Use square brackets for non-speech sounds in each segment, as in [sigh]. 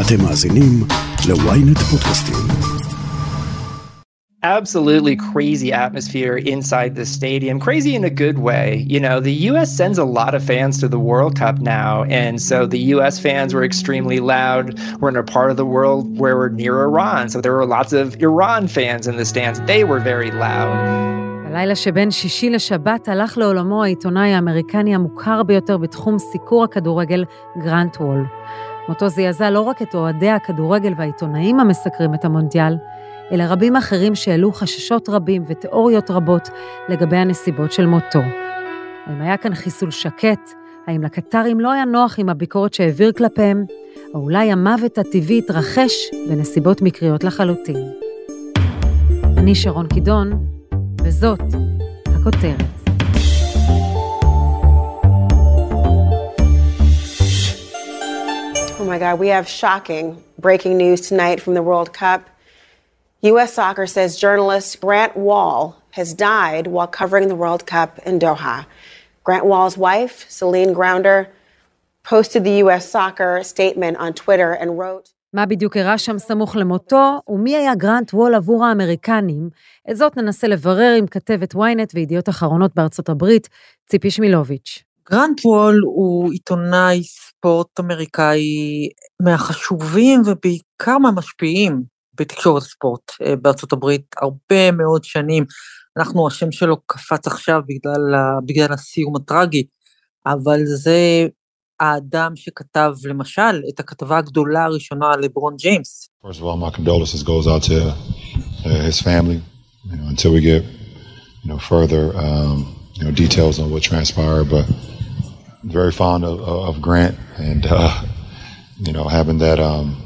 אתם מאזינים ל-ynet פודקאסטים. absolutely crazy atmosphere inside the stadium. Crazy in a good way. You know, the U.S. sends a lot of fans to the World Cup now. And so the U.S. fans were extremely loud. We're in a part of the world where we're near Iran. So there were lots of Iran fans in the stands. They were very loud. בלילה שבין שישי לשבת הלך לעולמו העיתונאי האמריקני המוכר ביותר בתחום סיקור הכדורגל, גרנט וול. מותו זעזע לא רק את אוהדי הכדורגל והעיתונאים המסקרים את המונדיאל, אלא רבים אחרים שהעלו חששות רבים ותיאוריות רבות לגבי הנסיבות של מותו. האם היה כאן חיסול שקט? האם לקטרים לא היה נוח עם הביקורת שהעביר כלפיהם? או אולי המוות הטבעי התרחש בנסיבות מקריות לחלוטין. אני שרון קידון, וזאת הכותרת. My God, we have shocking breaking news tonight from the World Cup. U.S. Soccer says journalist Grant Wall has died while covering the World Cup in Doha. Grant Wall's wife, Celine Grounder, posted the U.S. Soccer statement on Twitter and wrote, מה בדיוק אירע שם סמוך למותו, ומי היה גרנט וול עבור האמריקנים? את זאת ננסה לברר עם כתבת ynet וידיעות אחרונות בארצות הברית, ציפי שמילוביץ'. גרנט וול הוא עיתונאי ספורט אמריקאי מהחשובים ובעיקר מהמשפיעים בתקשורת ספורט אה, בארצות הברית הרבה מאוד שנים. אנחנו, השם שלו קפץ עכשיו בגלל, בגלל הסיום הטרגי, אבל זה האדם שכתב למשל את הכתבה הגדולה הראשונה לברון ג'יימס. Uh, you know, further, um, you know, details on what transpired, but very fond of, of Grant and, uh, you know, having that, um,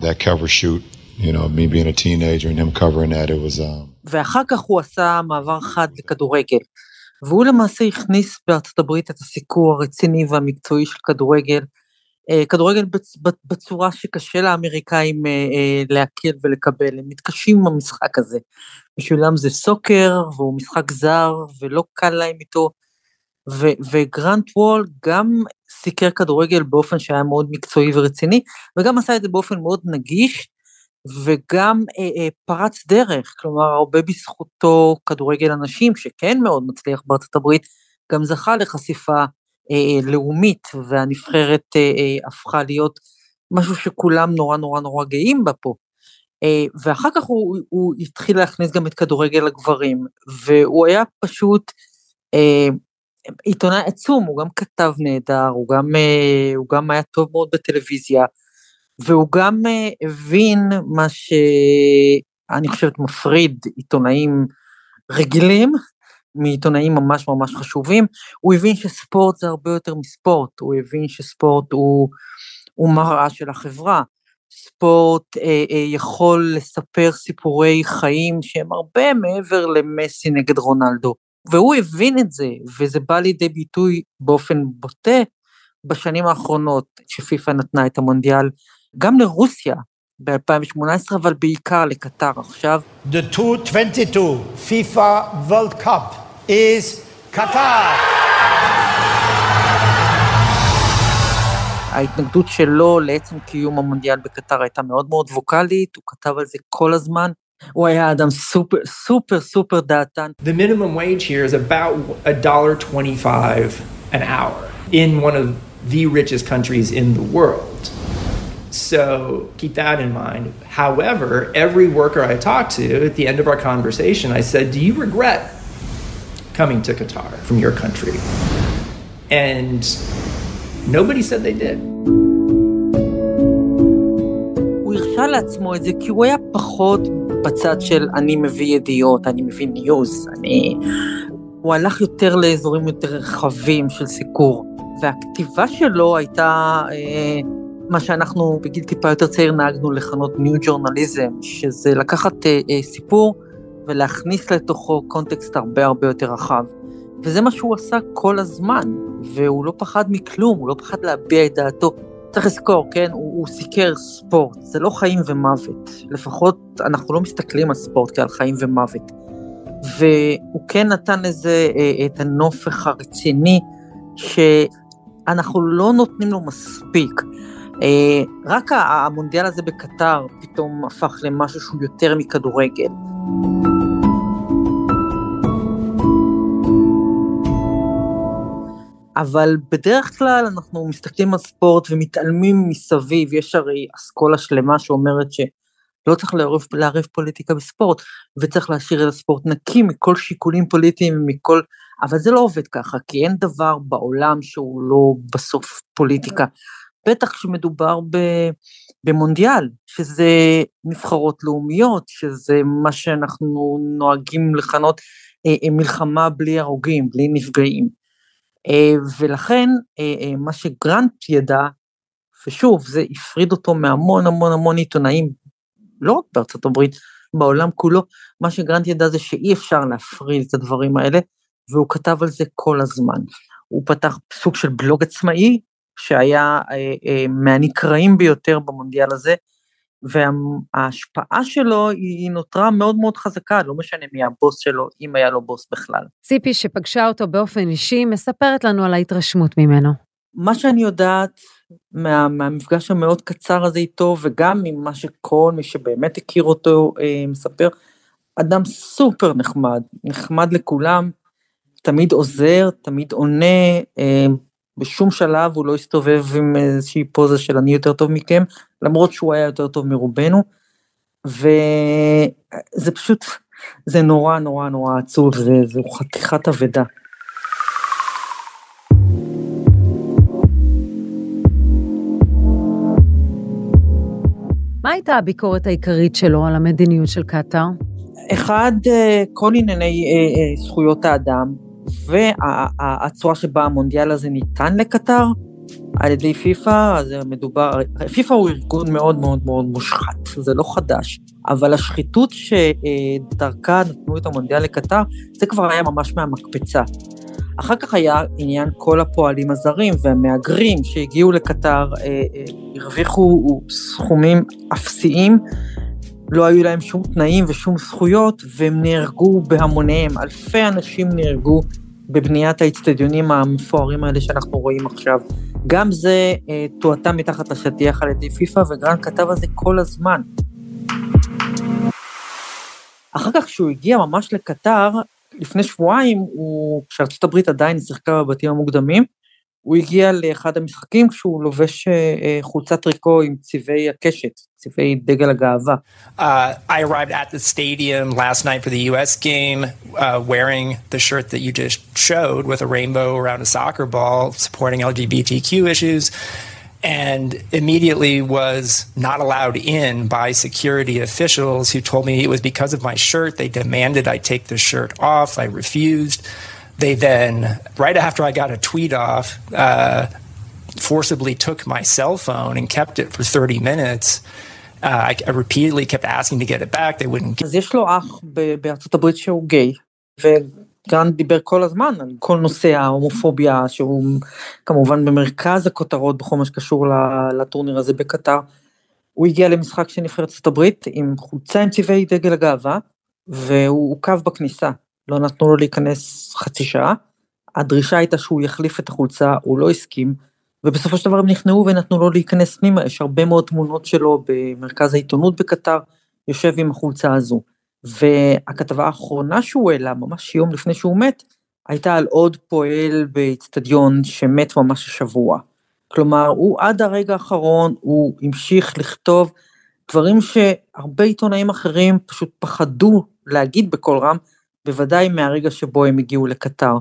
that cover shoot you know, me being a teenager and him covering that, it was... Um... ואחר כך הוא עשה מעבר חד לכדורגל. והוא למעשה הכניס בארצות הברית את הסיקור הרציני והמקצועי של כדורגל, אה, כדורגל בצורה שקשה לאמריקאים אה, אה, להכיר ולקבל, הם מתקשים עם המשחק הזה. בשבילם זה סוקר, והוא משחק זר, ולא קל להם איתו. ו- וגרנט וול גם סיקר כדורגל באופן שהיה מאוד מקצועי ורציני, וגם עשה את זה באופן מאוד נגיש, וגם אה, אה, פרץ דרך, כלומר הרבה בזכותו כדורגל הנשים, שכן מאוד מצליח בארצות הברית, גם זכה לחשיפה אה, אה, לאומית, והנבחרת אה, אה, הפכה להיות משהו שכולם נורא נורא נורא גאים בה פה. אה, ואחר כך הוא, הוא התחיל להכניס גם את כדורגל הגברים, והוא היה פשוט אה, עיתונאי עצום, הוא גם כתב נהדר, הוא גם, אה, הוא גם היה טוב מאוד בטלוויזיה, והוא גם uh, הבין מה שאני חושבת מפריד עיתונאים רגילים מעיתונאים ממש ממש חשובים, הוא הבין שספורט זה הרבה יותר מספורט, הוא הבין שספורט הוא, הוא מראה של החברה, ספורט אה, אה, יכול לספר סיפורי חיים שהם הרבה מעבר למסי נגד רונלדו, והוא הבין את זה, וזה בא לידי ביטוי באופן בוטה בשנים האחרונות שפיפ"א נתנה את המונדיאל גם לרוסיה ב-2018, אבל בעיקר לקטר עכשיו. The 2022 FIFA World Cup is Qatar. ההתנגדות שלו לעצם קיום המונדיאל בקטר הייתה מאוד מאוד ווקאלית, הוא כתב על זה כל הזמן. Oh yeah, I'm super, super, super data. The minimum wage here is about a dollar twenty-five an hour in one of the richest countries in the world. So keep that in mind. However, every worker I talked to at the end of our conversation, I said, "Do you regret coming to Qatar from your country?" And nobody said they did. לעצמו את זה כי הוא היה פחות בצד של אני מביא ידיעות, אני מביא news, אני... הוא הלך יותר לאזורים יותר רחבים של סיקור, והכתיבה שלו הייתה... אה, מה שאנחנו בגיל טיפה יותר צעיר נהגנו לכנות new journalism, שזה לקחת אה, אה, סיפור ולהכניס לתוכו context הרבה הרבה יותר רחב. וזה מה שהוא עשה כל הזמן, והוא לא פחד מכלום, הוא לא פחד להביע את דעתו. צריך לזכור, כן, הוא, הוא סיקר ספורט, זה לא חיים ומוות. לפחות אנחנו לא מסתכלים על ספורט כעל חיים ומוות. והוא כן נתן לזה אה, את הנופך הרציני, שאנחנו לא נותנים לו מספיק. אה, רק המונדיאל הזה בקטר פתאום הפך למשהו שהוא יותר מכדורגל. אבל בדרך כלל אנחנו מסתכלים על ספורט ומתעלמים מסביב, יש הרי אסכולה שלמה שאומרת שלא צריך לערב, לערב פוליטיקה בספורט, וצריך להשאיר את הספורט נקי מכל שיקולים פוליטיים, מכל... אבל זה לא עובד ככה, כי אין דבר בעולם שהוא לא בסוף פוליטיקה. בטח כשמדובר במונדיאל, שזה נבחרות לאומיות, שזה מה שאנחנו נוהגים לכנות אה, אה מלחמה בלי הרוגים, בלי נפגעים. אה, ולכן אה, אה, מה שגרנט ידע, ושוב, זה הפריד אותו מהמון המון המון עיתונאים, לא רק בארצות הברית, בעולם כולו, מה שגרנט ידע זה שאי אפשר להפריד את הדברים האלה, והוא כתב על זה כל הזמן. הוא פתח סוג של בלוג עצמאי, שהיה אה, אה, מהנקראים ביותר במונדיאל הזה, וההשפעה שלו היא נותרה מאוד מאוד חזקה, לא משנה מי הבוס שלו, אם היה לו בוס בכלל. ציפי, שפגשה אותו באופן אישי, מספרת לנו על ההתרשמות ממנו. מה שאני יודעת מה, מהמפגש המאוד קצר הזה איתו, וגם ממה שכל מי שבאמת הכיר אותו אה, מספר, אדם סופר נחמד, נחמד לכולם, תמיד עוזר, תמיד עונה, אה, בשום שלב הוא לא הסתובב עם איזושהי פוזה של אני יותר טוב מכם, למרות שהוא היה יותר טוב מרובנו, וזה פשוט, זה נורא נורא נורא עצוב, זה, זה חתיכת אבדה. מה הייתה הביקורת העיקרית שלו על המדיניות של קטאר? אחד, אה, כל ענייני אה, אה, זכויות האדם, והצורה שבה המונדיאל הזה ניתן לקטר על ידי פיפ"א, אז מדובר, פיפ"א הוא ארגון מאוד מאוד מאוד מושחת, זה לא חדש, אבל השחיתות שדרכה נתנו את המונדיאל לקטר, זה כבר היה ממש מהמקפצה. אחר כך היה עניין כל הפועלים הזרים והמהגרים שהגיעו לקטר, אה, אה, הרוויחו סכומים אפסיים, לא היו להם שום תנאים ושום זכויות, והם נהרגו בהמוניהם. אלפי אנשים נהרגו בבניית האצטדיונים המפוארים האלה שאנחנו רואים עכשיו. גם זה אה, תועטה מתחת לשטיח על ידי פיפ"א, וגרנד כתב על זה כל הזמן. אחר כך כשהוא הגיע ממש לקטר, לפני שבועיים, הוא, כשארצות הברית עדיין שיחקה בבתים המוקדמים, הוא הגיע לאחד המשחקים כשהוא לובש חולצת טריקו עם צבעי הקשת, צבעי דגל הגאווה. Uh, I arrived at the stadium last night for the US game uh, wearing the shirt that you just showed with a rainbow around a soccer ball supporting LGBTQ issues and immediately was not allowed in by security officials who told me it was because of my shirt. They demanded I take the shirt off. I refused. They then, right after I got a tweet off, uh, forcibly took my cell phone and kept it for 30 minutes. Uh, I, I, repeatedly kept asking to get it back, they wouldn't אז יש לו שהוא גיי, וגרנט דיבר כל הזמן על כל נושא ההומופוביה, שהוא כמובן במרכז הכותרות בכל מה שקשור לטורניר הזה בקטר. הוא הגיע למשחק של נבחרת ארצות הברית עם חולצה עם צבעי דגל הגאווה, והוא עוכב בכניסה. לא נתנו לו להיכנס חצי שעה. הדרישה הייתה שהוא יחליף את החולצה, הוא לא הסכים, ובסופו של דבר הם נכנעו ונתנו לו להיכנס פנימה, יש הרבה מאוד תמונות שלו במרכז העיתונות בקטר, יושב עם החולצה הזו. והכתבה האחרונה שהוא העלה, ממש יום לפני שהוא מת, הייתה על עוד פועל באיצטדיון שמת ממש השבוע. כלומר, הוא עד הרגע האחרון, הוא המשיך לכתוב דברים שהרבה עיתונאים אחרים פשוט פחדו להגיד בקול רם, בוודאי מהרגע שבו הם הגיעו לקטר.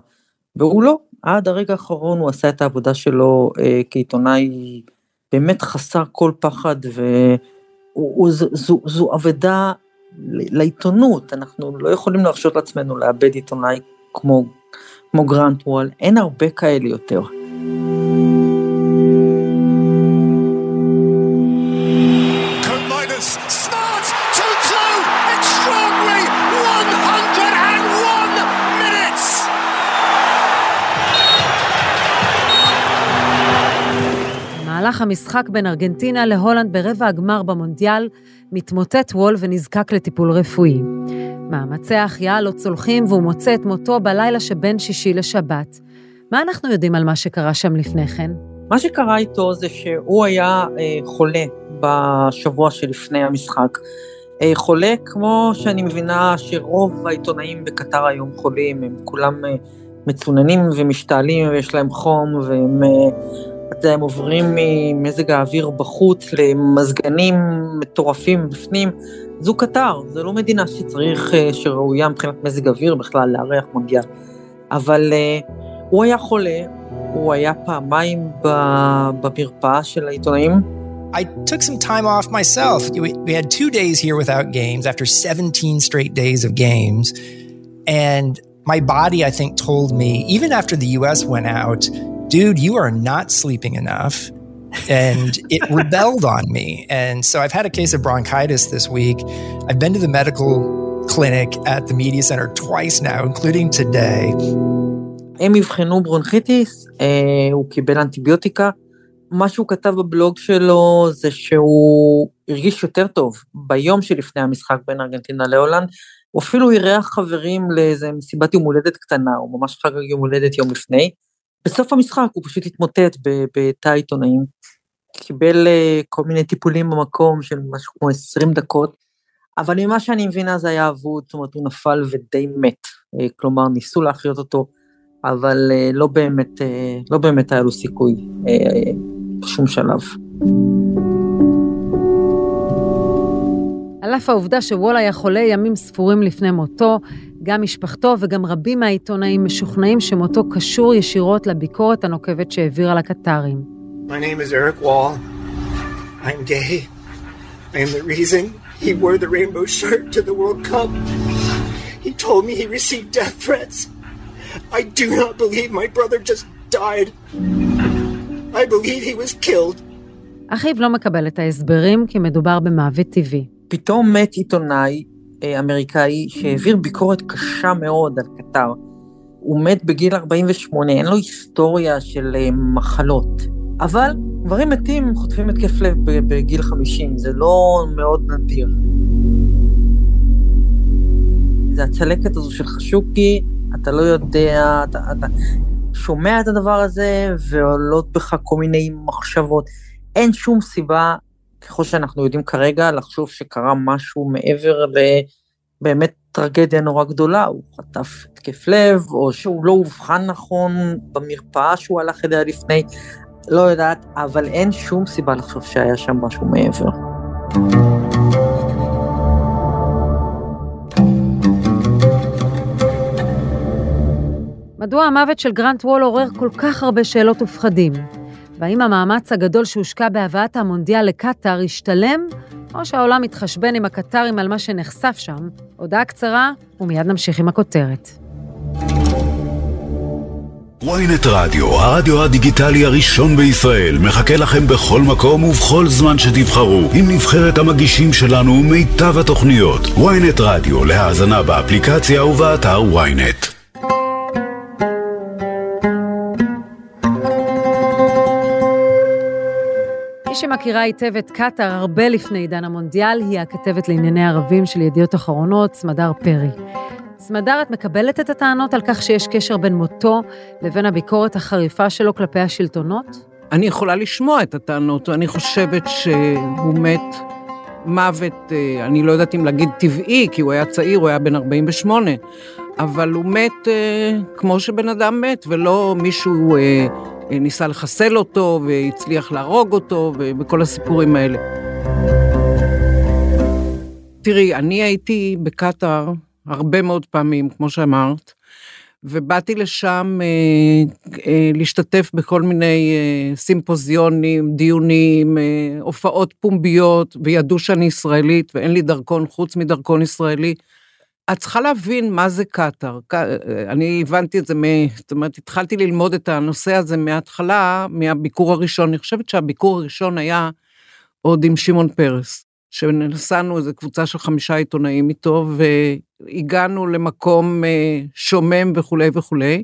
והוא לא, עד הרגע האחרון הוא עשה את העבודה שלו אה, כעיתונאי באמת חסר כל פחד, וזו אבדה לעיתונות, אנחנו לא יכולים להרשות לעצמנו לאבד עיתונאי כמו, כמו גרנט וול, אין הרבה כאלה יותר. במהלך המשחק בין ארגנטינה להולנד ברבע הגמר במונדיאל, מתמוטט וול ונזקק לטיפול רפואי. מאמצי ההחייאה לא צולחים והוא מוצא את מותו בלילה שבין שישי לשבת. מה אנחנו יודעים על מה שקרה שם לפני כן? מה שקרה איתו זה שהוא היה אה, חולה בשבוע שלפני המשחק. אה, חולה כמו שאני מבינה שרוב העיתונאים בקטר היום חולים, הם כולם אה, מצוננים ומשתעלים ויש להם חום והם הם עוברים ממזג האוויר בחוץ למזגנים מטורפים בפנים. זו קטר, זו לא מדינה שצריך, שראויה מבחינת מזג אוויר בכלל לארח מונדיאל. אבל הוא היה חולה, הוא היה פעמיים במרפאה של העיתונאים. I took some time off myself. We had two days here without games after 17 straight days of games. And my body, I think, told me, even after the US went out, dude, you are not sleeping enough. and it [laughs] rebelled on me. And so I've had a case of bronchitis this week. I've been to the medical clinic at the media center twice now, including today. הם אבחנו ברונכיטיס, אה, הוא קיבל אנטיביוטיקה. מה שהוא כתב בבלוג שלו זה שהוא הרגיש יותר טוב ביום שלפני המשחק בין ארגנטינה להולנד. הוא אפילו אירח חברים לאיזה מסיבת יום הולדת קטנה, הוא ממש חג יום הולדת יום לפני. בסוף המשחק הוא פשוט התמוטט בתא עיתונאים. קיבל אה, כל מיני טיפולים במקום של משהו כמו 20 דקות, אבל ממה שאני מבינה זה היה אבוד, זאת אומרת הוא נפל ודי מת. אה, כלומר, ניסו להחיות אותו אבל אה, לא באמת, לא באמת היה לו סיכוי בשום שלב. על אף העובדה שוול היה חולה ימים ספורים לפני מותו, גם משפחתו וגם רבים מהעיתונאים משוכנעים שמותו קשור ישירות לביקורת הנוקבת שהעביר על הקטרים. My name is Eric Wall. I'm gay. I am the reason he wore the rainbow shirt to the World Cup. He told me he received death threats. I do not believe my brother just died. I believe he was killed. אחיו לא מקבל את ההסברים כי מדובר במוות טבעי. פתאום מת עיתונאי אה, אמריקאי שהעביר ביקורת קשה מאוד על קטר. הוא מת בגיל 48, אין לו היסטוריה של אה, מחלות. אבל גברים מתים חוטפים התקף לב בגיל 50, זה לא מאוד נדיר. זה הצלקת הזו של חשוקי, אתה לא יודע, אתה, אתה שומע את הדבר הזה ועולות בך כל מיני מחשבות. אין שום סיבה, ככל שאנחנו יודעים כרגע, לחשוב שקרה משהו מעבר לבאמת טרגדיה נורא גדולה. הוא חטף התקף לב, או שהוא לא אובחן נכון במרפאה שהוא הלך אליה לפני, לא יודעת, אבל אין שום סיבה לחשוב שהיה שם משהו מעבר. מדוע המוות של גרנט וול עורר כל כך הרבה שאלות ופחדים? והאם המאמץ הגדול שהושקע בהבאת המונדיאל לקטאר השתלם, או שהעולם מתחשבן עם הקטרים על מה שנחשף שם? הודעה קצרה, ומיד נמשיך עם הכותרת. ynet רדיו, הרדיו הדיגיטלי הראשון בישראל, מחכה לכם בכל מקום ובכל זמן שתבחרו, עם נבחרת המגישים שלנו ומיטב התוכניות. ynet רדיו, להאזנה באפליקציה ובאתר ynet. שמכירה היטב את קטאר הרבה לפני עידן המונדיאל, היא הכתבת לענייני ערבים של ידיעות אחרונות, סמדר פרי. סמדר, את מקבלת את הטענות על כך שיש קשר בין מותו לבין הביקורת החריפה שלו כלפי השלטונות? אני יכולה לשמוע את הטענות, אני חושבת שהוא מת מוות, אה, אני לא יודעת אם להגיד טבעי, כי הוא היה צעיר, הוא היה בן 48, אבל הוא מת אה, כמו שבן אדם מת, ולא מישהו אה, ניסה לחסל אותו והצליח להרוג אותו וכל הסיפורים האלה. תראי, אני הייתי בקטאר הרבה מאוד פעמים, כמו שאמרת, ובאתי לשם אה, אה, להשתתף בכל מיני אה, סימפוזיונים, דיונים, אה, הופעות פומביות, וידעו שאני ישראלית ואין לי דרכון חוץ מדרכון ישראלי. את צריכה להבין מה זה קטאר. אני הבנתי את זה, מ... זאת אומרת, התחלתי ללמוד את הנושא הזה מההתחלה, מהביקור הראשון. אני חושבת שהביקור הראשון היה עוד עם שמעון פרס, שנסענו איזו קבוצה של חמישה עיתונאים איתו, והגענו למקום אה, שומם וכולי וכולי.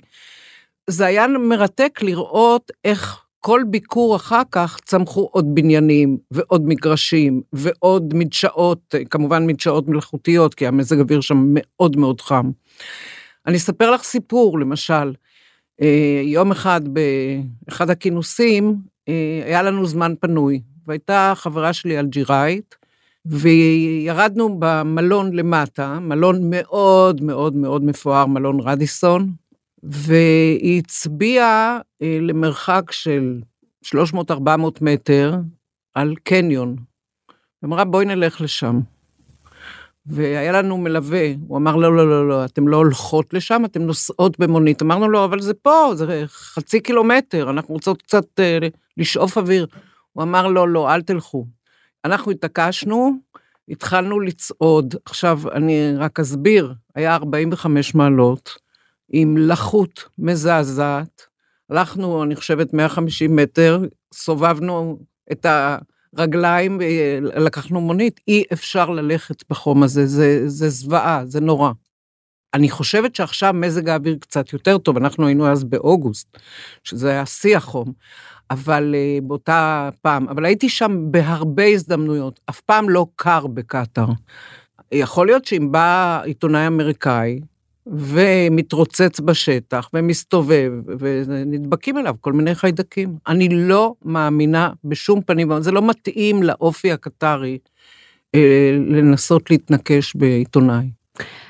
זה היה מרתק לראות איך כל ביקור אחר כך צמחו עוד בניינים ועוד מגרשים ועוד מדשאות, כמובן מדשאות מלאכותיות, כי המזג אוויר שם מאוד מאוד חם. אני אספר לך סיפור, למשל, אה, יום אחד באחד הכינוסים, אה, היה לנו זמן פנוי, והייתה חברה שלי אלג'יראית, וירדנו במלון למטה, מלון מאוד מאוד מאוד מפואר, מלון רדיסון, והיא הצביעה אה, למרחק של 300-400 מטר על קניון. אמרה, בואי נלך לשם. והיה לנו מלווה, הוא אמר, לא, לא, לא, לא, אתם לא הולכות לשם, אתם נוסעות במונית. אמרנו לו, אבל זה פה, זה חצי קילומטר, אנחנו רוצות קצת אה, לשאוף אוויר. הוא אמר, לא, לא, אל תלכו. אנחנו התעקשנו, התחלנו לצעוד. עכשיו, אני רק אסביר, היה 45 מעלות, עם לחות מזעזעת. הלכנו, אני חושבת, 150 מטר, סובבנו את הרגליים, לקחנו מונית, אי אפשר ללכת בחום הזה, זה, זה זוועה, זה נורא. אני חושבת שעכשיו מזג האוויר קצת יותר טוב, אנחנו היינו אז באוגוסט, שזה היה שיא החום, אבל uh, באותה פעם, אבל הייתי שם בהרבה הזדמנויות, אף פעם לא קר בקטאר. יכול להיות שאם בא עיתונאי אמריקאי, ומתרוצץ בשטח, ומסתובב, ונדבקים אליו כל מיני חיידקים. אני לא מאמינה בשום פנים, זה לא מתאים לאופי הקטרי אה, לנסות להתנקש בעיתונאי.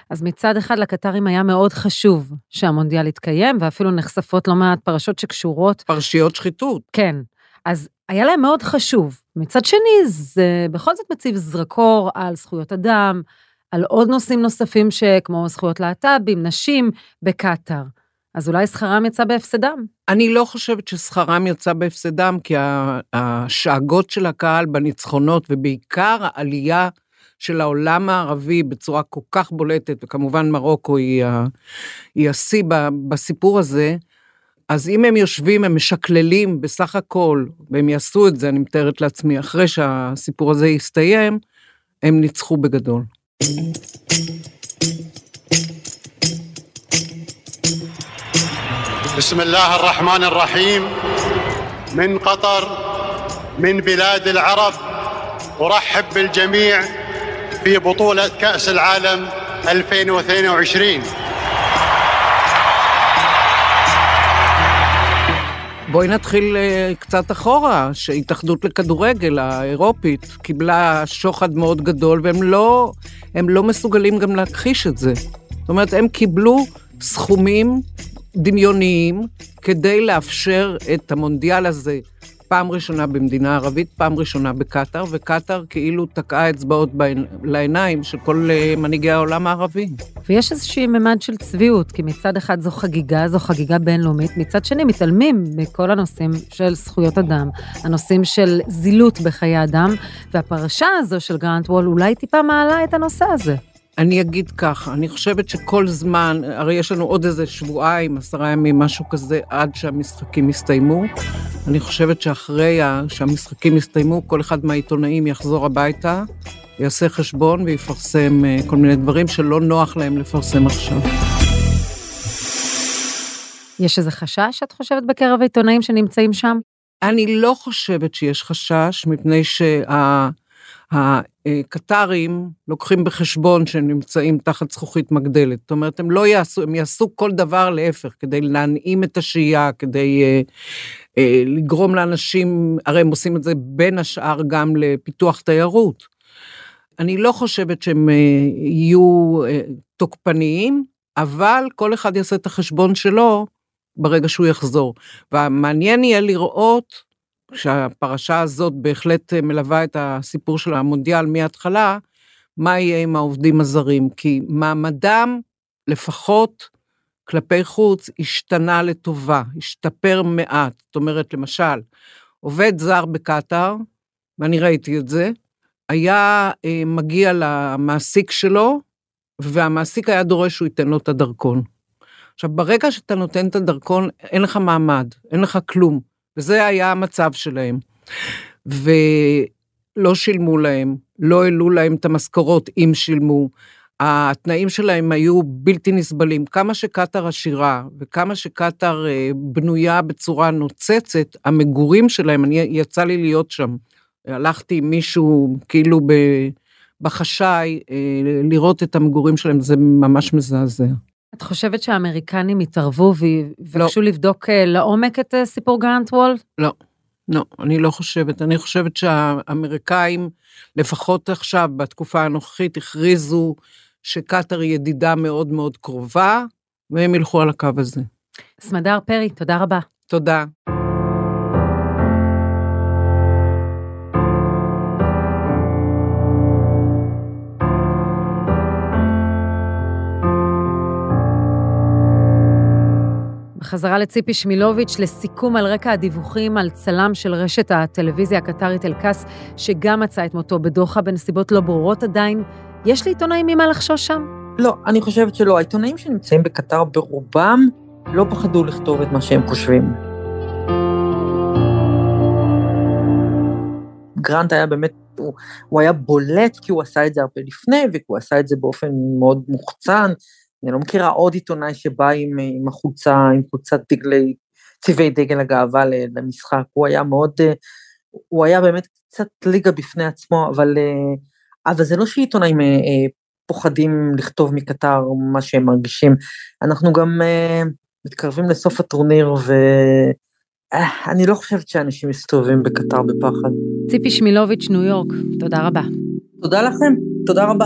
אז מצד אחד לקטרים היה מאוד חשוב שהמונדיאל יתקיים, ואפילו נחשפות לא מעט פרשות שקשורות... פרשיות שחיתות. כן. אז היה להם מאוד חשוב. מצד שני, זה בכל זאת מציב זרקור על זכויות אדם, על עוד נושאים נוספים שכמו זכויות להט"בים, נשים, בקטאר. אז אולי שכרם יצא בהפסדם. אני לא חושבת ששכרם יצא בהפסדם, כי השאגות של הקהל בניצחונות, ובעיקר העלייה של העולם הערבי בצורה כל כך בולטת, וכמובן מרוקו היא, השיא בסיפור הזה, אז אם הם יושבים, הם משקללים בסך הכל, והם יעשו את זה, אני מתארת לעצמי, אחרי שהסיפור הזה יסתיים, הם ניצחו בגדול. بسم الله الرحمن الرحيم. من قطر من بلاد العرب أرحب بالجميع في بطولة كأس العالم 2022 בואי נתחיל אה, קצת אחורה, שהתאחדות לכדורגל האירופית קיבלה שוחד מאוד גדול, והם לא, לא מסוגלים גם להכחיש את זה. זאת אומרת, הם קיבלו סכומים דמיוניים כדי לאפשר את המונדיאל הזה פעם ראשונה במדינה ערבית, פעם ראשונה בקטאר, וקטאר כאילו תקעה אצבעות לעיניים של כל אה, מנהיגי העולם הערבי. ויש איזושהי ממד של צביעות, כי מצד אחד זו חגיגה, זו חגיגה בינלאומית, מצד שני מתעלמים מכל הנושאים של זכויות אדם, הנושאים של זילות בחיי אדם, והפרשה הזו של גרנט וול אולי טיפה מעלה את הנושא הזה. אני אגיד ככה, אני חושבת שכל זמן, הרי יש לנו עוד איזה שבועיים, עשרה ימים, משהו כזה, עד שהמשחקים יסתיימו. אני חושבת שאחרי שהמשחקים יסתיימו, כל אחד מהעיתונאים יחזור הביתה, יעשה חשבון ויפרסם אה, כל מיני דברים שלא נוח להם לפרסם עכשיו. יש איזה חשש, את חושבת, בקרב העיתונאים שנמצאים שם? אני לא חושבת שיש חשש, מפני שה... הקטרים לוקחים בחשבון שהם נמצאים תחת זכוכית מגדלת. זאת אומרת, הם לא יעשו, הם יעשו כל דבר להפך, כדי להנעים את השהייה, כדי אה, אה, לגרום לאנשים, הרי הם עושים את זה בין השאר גם לפיתוח תיירות. אני לא חושבת שהם אה, יהיו אה, תוקפניים, אבל כל אחד יעשה את החשבון שלו ברגע שהוא יחזור. והמעניין יהיה לראות שהפרשה הזאת בהחלט אה, מלווה את הסיפור של המונדיאל מההתחלה, מה יהיה עם העובדים הזרים? כי מעמדם, לפחות כלפי חוץ, השתנה לטובה, השתפר מעט. זאת אומרת, למשל, עובד זר בקטאר, ואני ראיתי את זה, היה אה, מגיע למעסיק שלו, והמעסיק היה דורש שהוא ייתן לו את הדרכון. עכשיו, ברגע שאתה נותן את הדרכון, אין לך מעמד, אין לך כלום. וזה היה המצב שלהם. ולא שילמו להם, לא העלו להם את המשכורות אם שילמו. התנאים שלהם היו בלתי נסבלים. כמה שקטאר עשירה וכמה שקטאר אה, בנויה בצורה נוצצת, המגורים שלהם, אני יצא לי להיות שם. הלכתי עם מישהו כאילו בחשאי, אה, לראות את המגורים שלהם, זה ממש מזעזע. את חושבת שהאמריקנים יתערבו ויבקשו לא. לבדוק אה, לעומק את אה, סיפור גרנט וול? לא. לא, אני לא חושבת. אני חושבת שהאמריקאים, לפחות עכשיו, בתקופה הנוכחית, הכריזו שקטאר ידידה מאוד מאוד קרובה, והם ילכו על הקו הזה. סמדר פרי, תודה רבה. תודה. בחזרה לציפי שמילוביץ' לסיכום על רקע הדיווחים על צלם של רשת הטלוויזיה הקטרית אל-קאס, שגם מצא את מותו בדוחה בנסיבות לא ברורות עדיין. יש לעיתונאים ממה לחשוש שם? לא, אני חושבת שלא. העיתונאים שנמצאים בקטר ברובם לא פחדו לכתוב את מה שהם חושבים. גרנט היה באמת, הוא, הוא היה בולט כי הוא עשה את זה הרבה לפני, והוא עשה את זה באופן מאוד מוחצן. אני לא מכירה עוד עיתונאי שבא עם, עם החולצה, עם חולצת דגלי, צבעי דגל הגאווה למשחק. הוא היה מאוד, הוא היה באמת קצת ליגה בפני עצמו, אבל, אבל זה לא שעיתונאים פוחדים לכתוב מקטר מה שהם מרגישים. אנחנו גם מתקרבים לסוף הטורניר, ואני לא חושבת שאנשים מסתובבים בקטר בפחד. ציפי שמילוביץ', ניו יורק, תודה רבה. תודה לכם, תודה רבה.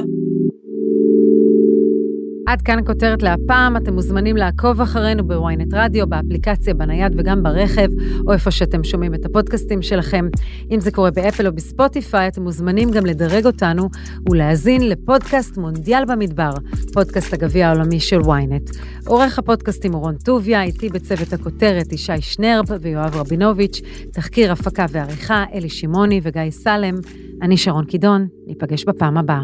עד כאן הכותרת להפעם, אתם מוזמנים לעקוב אחרינו בוויינט רדיו, באפליקציה, בנייד וגם ברכב, או איפה שאתם שומעים את הפודקאסטים שלכם. אם זה קורה באפל או בספוטיפיי, אתם מוזמנים גם לדרג אותנו ולהאזין לפודקאסט מונדיאל במדבר, פודקאסט הגביע העולמי של וויינט. עורך הפודקאסטים הוא רון טוביה, איתי בצוות הכותרת ישי שנרב ויואב רבינוביץ', תחקיר הפקה ועריכה אלי שמעוני וגיא סלם. אני שרון קידון, ניפגש בפעם הבאה.